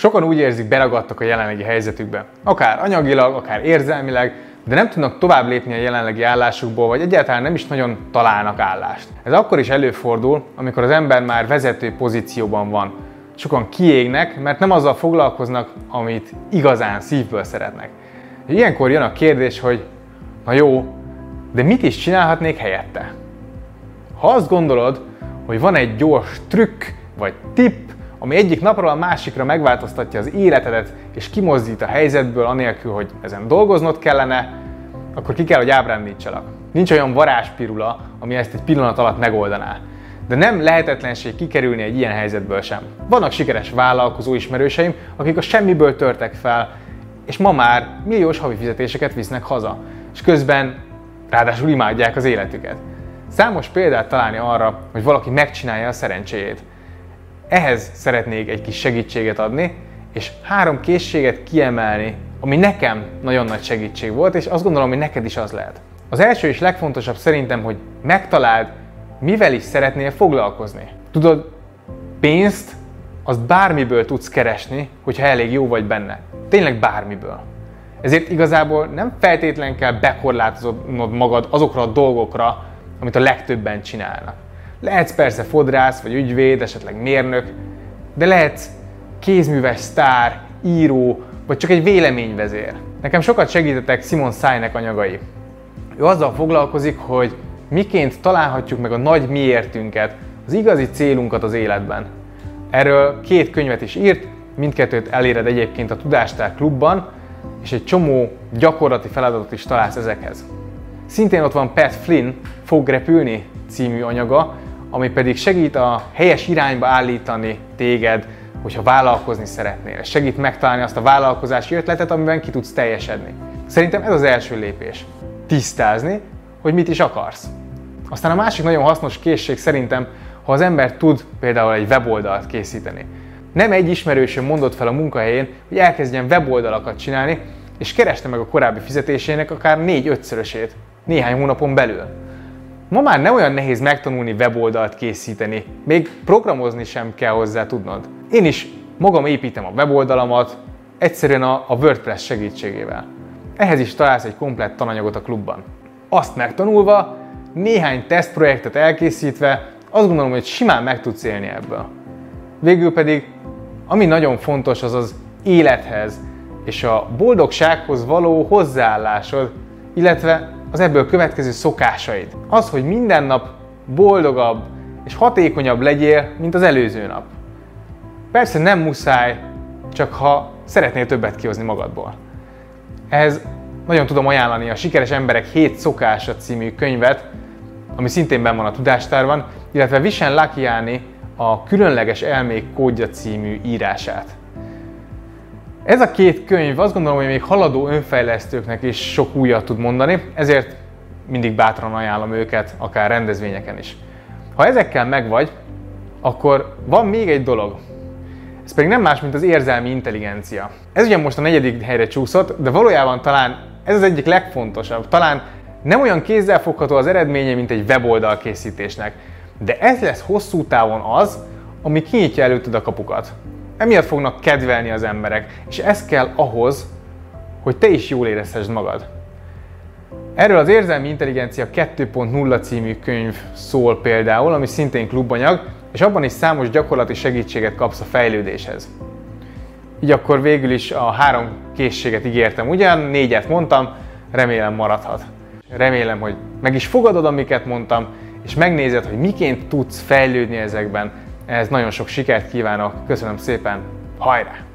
Sokan úgy érzik, beragadtak a jelenlegi helyzetükbe. Akár anyagilag, akár érzelmileg, de nem tudnak tovább lépni a jelenlegi állásukból, vagy egyáltalán nem is nagyon találnak állást. Ez akkor is előfordul, amikor az ember már vezető pozícióban van. Sokan kiégnek, mert nem azzal foglalkoznak, amit igazán szívből szeretnek. Ilyenkor jön a kérdés, hogy na jó, de mit is csinálhatnék helyette? Ha azt gondolod, hogy van egy gyors trükk vagy tipp, ami egyik napról a másikra megváltoztatja az életedet, és kimozdít a helyzetből anélkül, hogy ezen dolgoznod kellene, akkor ki kell, hogy ábrándítsalak. Nincs olyan varázspirula, ami ezt egy pillanat alatt megoldaná. De nem lehetetlenség kikerülni egy ilyen helyzetből sem. Vannak sikeres vállalkozó ismerőseim, akik a semmiből törtek fel, és ma már milliós havi fizetéseket visznek haza. És közben ráadásul imádják az életüket. Számos példát találni arra, hogy valaki megcsinálja a szerencséjét. Ehhez szeretnék egy kis segítséget adni, és három készséget kiemelni, ami nekem nagyon nagy segítség volt, és azt gondolom, hogy neked is az lehet. Az első és legfontosabb szerintem, hogy megtaláld, mivel is szeretnél foglalkozni. Tudod, pénzt az bármiből tudsz keresni, hogyha elég jó vagy benne. Tényleg bármiből. Ezért igazából nem feltétlen kell bekorlátoznod magad azokra a dolgokra, amit a legtöbben csinálnak. Lehetsz persze fodrász, vagy ügyvéd, esetleg mérnök, de lehetsz kézműves sztár, író, vagy csak egy véleményvezér. Nekem sokat segítettek Simon Sinek anyagai. Ő azzal foglalkozik, hogy miként találhatjuk meg a nagy miértünket, az igazi célunkat az életben. Erről két könyvet is írt, mindkettőt eléred egyébként a Tudástár klubban, és egy csomó gyakorlati feladatot is találsz ezekhez. Szintén ott van Pat Flynn Fog repülni című anyaga, ami pedig segít a helyes irányba állítani téged, hogyha vállalkozni szeretnél. Segít megtalálni azt a vállalkozási ötletet, amiben ki tudsz teljesedni. Szerintem ez az első lépés. Tisztázni, hogy mit is akarsz. Aztán a másik nagyon hasznos készség szerintem, ha az ember tud például egy weboldalt készíteni. Nem egy ismerősöm mondott fel a munkahelyén, hogy elkezdjen weboldalakat csinálni, és kereste meg a korábbi fizetésének akár négy-ötszörösét néhány hónapon belül. Ma már nem olyan nehéz megtanulni weboldalt készíteni, még programozni sem kell hozzá tudnod. Én is magam építem a weboldalamat, egyszerűen a, WordPress segítségével. Ehhez is találsz egy komplett tananyagot a klubban. Azt megtanulva, néhány tesztprojektet elkészítve, azt gondolom, hogy simán meg tudsz élni ebből. Végül pedig, ami nagyon fontos, az az élethez és a boldogsághoz való hozzáállásod, illetve az ebből következő szokásaid. Az, hogy minden nap boldogabb és hatékonyabb legyél, mint az előző nap. Persze nem muszáj, csak ha szeretnél többet kihozni magadból. Ehhez nagyon tudom ajánlani a Sikeres Emberek 7 szokása című könyvet, ami szintén benn van a tudástárban, illetve Vishen Lakiani a Különleges Elmék Kódja című írását. Ez a két könyv azt gondolom, hogy még haladó önfejlesztőknek is sok újat tud mondani, ezért mindig bátran ajánlom őket, akár rendezvényeken is. Ha ezekkel megvagy, akkor van még egy dolog. Ez pedig nem más, mint az érzelmi intelligencia. Ez ugye most a negyedik helyre csúszott, de valójában talán ez az egyik legfontosabb. Talán nem olyan kézzelfogható az eredménye, mint egy weboldal készítésnek, de ez lesz hosszú távon az, ami kinyitja előtted a kapukat. Emiatt fognak kedvelni az emberek, és ez kell ahhoz, hogy te is jól érezhessd magad. Erről az Érzelmi Intelligencia 2.0 című könyv szól például, ami szintén klubanyag, és abban is számos gyakorlati segítséget kapsz a fejlődéshez. Így akkor végül is a három készséget ígértem ugyan, négyet mondtam, remélem maradhat. Remélem, hogy meg is fogadod, amiket mondtam, és megnézed, hogy miként tudsz fejlődni ezekben, ehhez nagyon sok sikert kívánok, köszönöm szépen, hajrá!